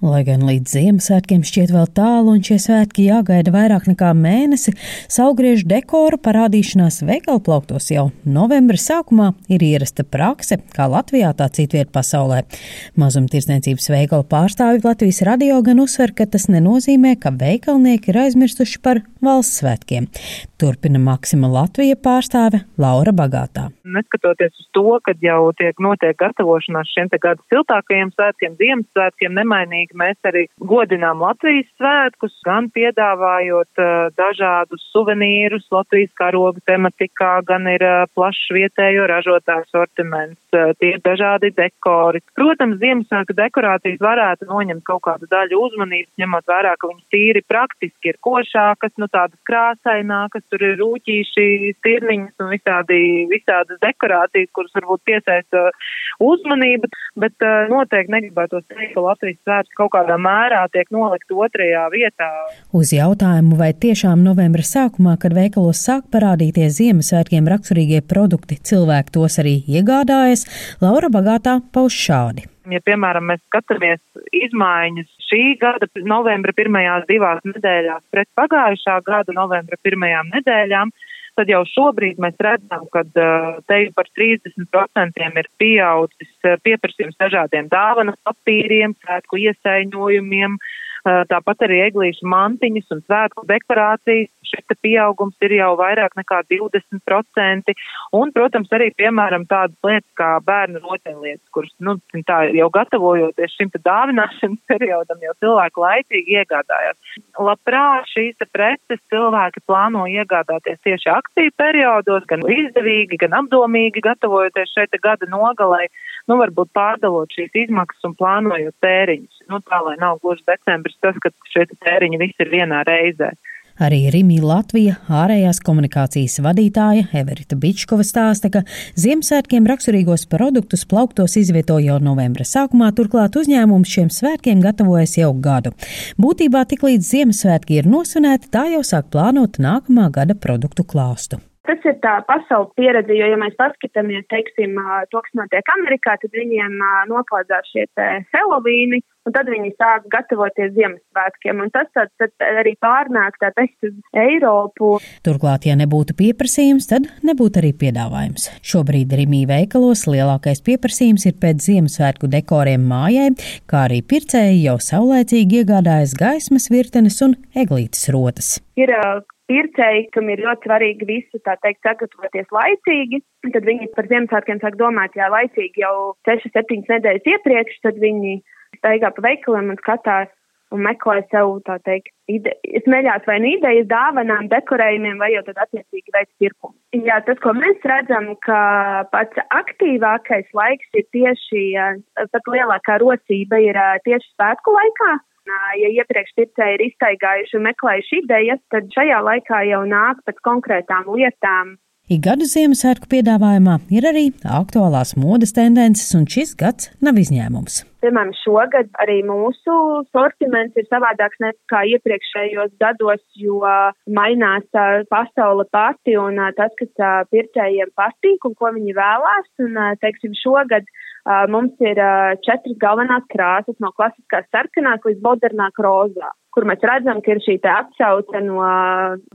Lai gan līdz Ziemassvētkiem šķiet vēl tālu un šie svētki jāgaida vairāk nekā mēnesi, saugriežu dekoru parādīšanās veikalu plauktos jau novembra sākumā ir ierasta prakse, kā Latvijā tā citviet pasaulē. Mazumtirdzniecības veikalu pārstāvi Latvijas radio gan uzsver, ka tas nenozīmē, ka veikalnieki ir aizmirsuši par valsts svētkiem. Turpina Maksima Latvija pārstāve Laura Bagātā. Neskatoties uz to, ka jau tiek notiek gatavošanās šiem te gada siltākajiem svētkiem, Ziemassvētkiem, nemainīgi līdzīgi mēs arī godinām Latvijas svētkus, gan piedāvājot uh, dažādus suvenīrus Latvijas karoga tematikā, gan ir uh, plašs vietējo ražotāju sortiments, uh, tie ir dažādi dekori. Protams, Ziemassvētku dekorācijas varētu noņemt kaut kādu daļu uzmanības, ņemot vērā, ka viņas tīri praktiski ir košākas, nu tādas krāsainākas, tur ir rūķīši, stirniņas un visādi, visādas dekorācijas, kuras varbūt piesaista uzmanību, bet noteikti negribētu teikt, ka Latvijas svētki kaut kādā mērā tiek nolikt otrajā vietā. Uz jautājumu, vai tiešām novembra sākumā, kad veikalos sāk parādīties Ziemassvētkiem raksturīgie produkti, cilvēki tos arī iegādājas, Laura Bagātā pauž šādi. Ja, piemēram, mēs skatāmies izmaiņas šī gada novembra pirmajās divās nedēļās pret pagājušā gada novembra pirmajām nedēļām, tad jau šobrīd mēs redzam, ka te par 30% ir pieaudzis pieprasījums dažādiem dāvanas papīriem, svētku iesaiņojumiem, tāpat arī eglīšu mantiņas un svētku dekorācijas šis pieaugums ir jau vairāk nekā 20%. Un, protams, arī, piemēram, tādas lietas kā bērnu rotaļlietas, kuras, nu, tā jau gatavojoties šim dāvināšanas periodam, jau cilvēki laicīgi iegādājās. Labprāt šīs preces cilvēki plāno iegādāties tieši akciju periodos, gan izdevīgi, gan apdomīgi gatavojoties šeit gada nogalai, nu, varbūt pārdalot šīs izmaksas un plānojot tēriņus. Nu, tā, lai nav gluži decembris tas, ka šie tēriņi visi ir vienā reizē. Arī Rimī Latvija ārējās komunikācijas vadītāja Everita Bičkova stāsta, ka Ziemassvētkiem raksturīgos produktus plauktos izvieto jau novembra sākumā, turklāt uzņēmums šiem svētkiem gatavojas jau gadu. Būtībā tik līdz Ziemassvētki ir nosvinēti, tā jau sāk plānot nākamā gada produktu klāstu. Tas ir tā pasaules pieredze, jo, ja mēs paskatāmies, teiksim, to, kas notiek Amerikā, tad viņiem noklādzās šie Helovīni, un tad viņi sāk gatavoties Ziemassvētkiem, un tas tad, tad arī pārnāk, tā teikt, uz Eiropu. Turklāt, ja nebūtu pieprasījums, tad nebūtu arī piedāvājums. Šobrīd Rimī veikalos lielākais pieprasījums ir pēc Ziemassvētku dekoriem mājai, kā arī pircēji jau saulēcīgi iegādājas gaismas virtenes un eglītes rotas. Ir pircēji, kam ir ļoti svarīgi visu, tā teikt, sagatavoties laicīgi, tad viņi par Ziemassvētkiem sāk domāt, jā, laicīgi jau 6-7 nedēļas iepriekš, tad viņi staigā pa veikaliem un skatās un meklē sev, tā teikt, ide, smeļās vai nu idejas dāvanām, dekorējumiem, vai jau tad attiecīgi veids pirkumu. Jā, tas, ko mēs redzam, ka pats aktīvākais laiks ir tieši, pat lielākā rocība ir tieši svētku laikā, ja iepriekš pircēji ir iztaigājuši un meklējuši idejas, tad šajā laikā jau nāk pēc konkrētām lietām. Ikgada Ziemassvētku piedāvājumā ir arī aktuālās modes tendences, un šis gads nav izņēmums. Piemēram, šogad arī mūsu sortiments ir savādāks nekā iepriekšējos gados, jo mainās pasaule pati un tas, kas pircējiem patīk un ko viņi vēlās. Un, teiksim, šogad mums ir četras galvenās krāsas, no klasiskās sarkanās līdz modernāk rozā, kur mēs redzam, ka ir šī atsauce no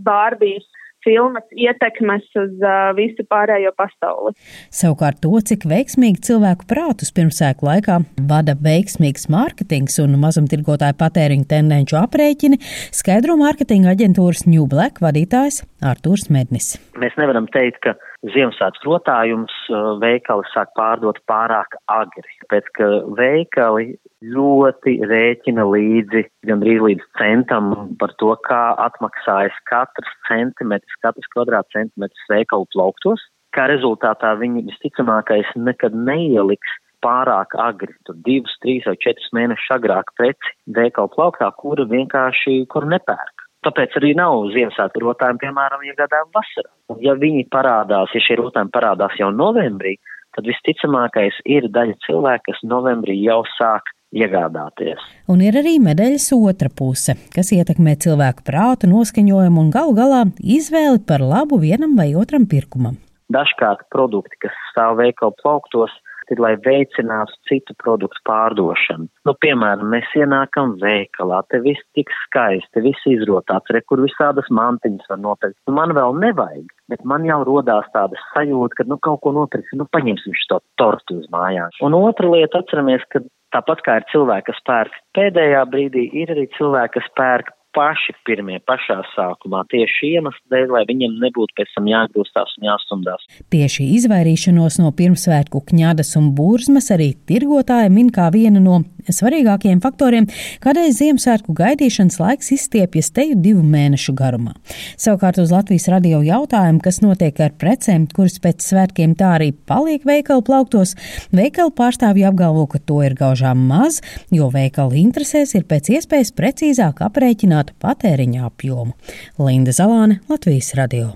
Bārbijas filmas ietekmes uz uh, visu pārējo pasauli. Savukārt to, cik veiksmīgi cilvēku prātus pirmsēku laikā vada veiksmīgs mārketings un mazumtirgotāju patēriņu tendenču aprēķini, skaidro mārketinga aģentūras New Black vadītājs Artūrs Mednis. Mēs nevaram teikt, ka Ziemassvētku rotājums veikali sāk pārdot pārāk agri, pēc ka veikali ļoti rēķina līdzi gandrīz līdz centam par to, kā atmaksājas katrs centimetrs, katrs kvadrātcentimetrs veikalu plauktos. Kā rezultātā viņi visticamākais nekad neieliks pārāk agri, tur divus, trīs vai četrus mēnešus agrāk preci veikalu plauktā, kura vienkārši, kur nepērk. Tāpēc arī nav Ziemassvētku rotājumi, piemēram, iegādājumi vasarā. Un ja viņi parādās, ja šie rotājumi parādās jau novembrī, tad visticamākais ir daļa cilvēku, kas novembrī jau sāk iegādāties. Un ir arī medaļas otra puse, kas ietekmē cilvēku prātu, noskaņojumu un galu galā izvēli par labu vienam vai otram pirkumam. Dažkārt produkti, kas stāv veikalu plauktos, ir, lai veicinātu citu produktu pārdošanu. Nu, piemēram, mēs ienākam veikalā, te viss tik skaisti, viss izrotāts, re, kur visādas mantiņas var nopirkt. Nu, man vēl nevajag, bet man jau rodās tāda sajūta, ka, nu, kaut ko nopirkt, nu, paņemsim šo tortu uz mājās. Un otra lieta, atceramies, ka tāpat kā ir cilvēki, kas pērk pēdējā brīdī, ir arī cilvēki, kas pērk paši pirmie pašā sākumā tieši iemesla dēļ, lai viņiem nebūtu pēc tam jāgrūstās un jāstumdās. Tieši izvairīšanos no pirmsvētku kņadas un burzmas arī tirgotāji min kā vienu no svarīgākajiem faktoriem, kādēļ Ziemassvētku gaidīšanas laiks izstiepjas teju divu mēnešu garumā. Savukārt uz Latvijas radio jautājumu, kas notiek ar precēm, kuras pēc svētkiem tā arī paliek veikalu plauktos, veikalu pārstāvji apgalvo, ka to ir gaužām maz, jo veikalu interesēs ir pēc iespējas precīzāk aprēķināt patēriņa apjomu. Linda Zalāne, Latvijas radio.